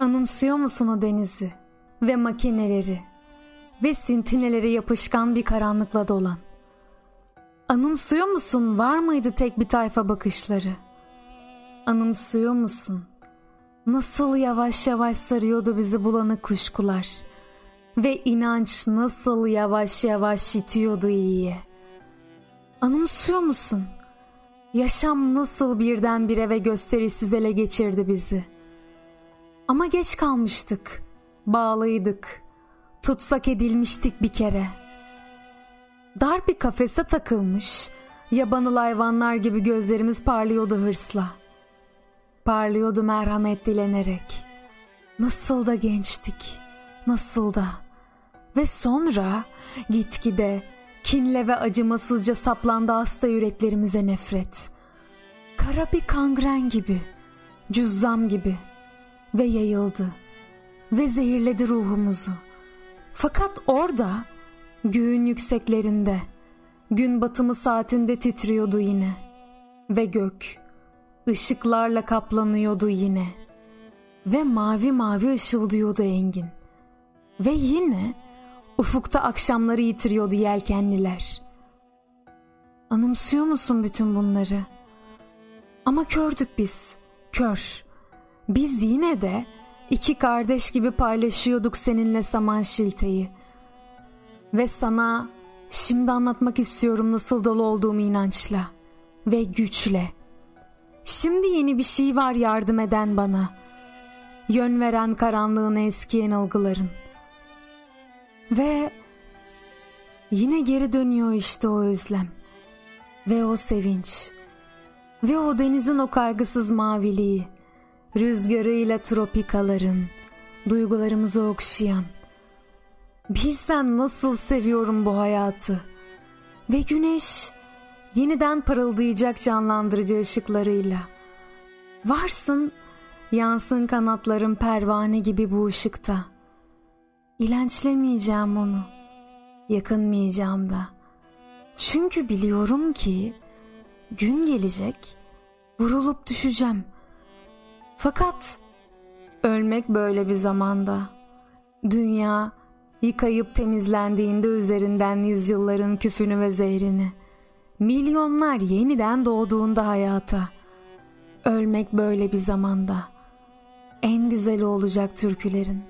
Anımsıyor musun o denizi ve makineleri ve sintineleri yapışkan bir karanlıkla dolan? Anımsıyor musun var mıydı tek bir tayfa bakışları? Anımsıyor musun? Nasıl yavaş yavaş sarıyordu bizi bulanık kuşkular ve inanç nasıl yavaş yavaş itiyordu iyiye. Anımsıyor musun? Yaşam nasıl birdenbire ve gösterisiz ele geçirdi bizi. Ama geç kalmıştık, bağlıydık, tutsak edilmiştik bir kere. Dar bir kafese takılmış, yabanıl hayvanlar gibi gözlerimiz parlıyordu hırsla. Parlıyordu merhamet dilenerek. Nasıl da gençtik, nasıl da. Ve sonra gitgide kinle ve acımasızca saplandı hasta yüreklerimize nefret. Kara bir kangren gibi, cüzzam gibi ve yayıldı ve zehirledi ruhumuzu. Fakat orada göğün yükseklerinde gün batımı saatinde titriyordu yine ve gök ışıklarla kaplanıyordu yine ve mavi mavi ışıldıyordu engin ve yine ufukta akşamları yitiriyordu yelkenliler. Anımsıyor musun bütün bunları? Ama kördük biz, kör. Biz yine de iki kardeş gibi paylaşıyorduk seninle saman şilteyi. Ve sana şimdi anlatmak istiyorum nasıl dolu olduğumu inançla ve güçle. Şimdi yeni bir şey var yardım eden bana. Yön veren karanlığın eski yanılgıların. Ve yine geri dönüyor işte o özlem. Ve o sevinç. Ve o denizin o kaygısız maviliği rüzgarıyla tropikaların, duygularımızı okşayan. Bilsen nasıl seviyorum bu hayatı. Ve güneş yeniden parıldayacak canlandırıcı ışıklarıyla. Varsın, yansın kanatların pervane gibi bu ışıkta. İlençlemeyeceğim onu, yakınmayacağım da. Çünkü biliyorum ki gün gelecek, vurulup düşeceğim.'' Fakat ölmek böyle bir zamanda. Dünya yıkayıp temizlendiğinde üzerinden yüzyılların küfünü ve zehrini. Milyonlar yeniden doğduğunda hayata. Ölmek böyle bir zamanda. En güzeli olacak türkülerin.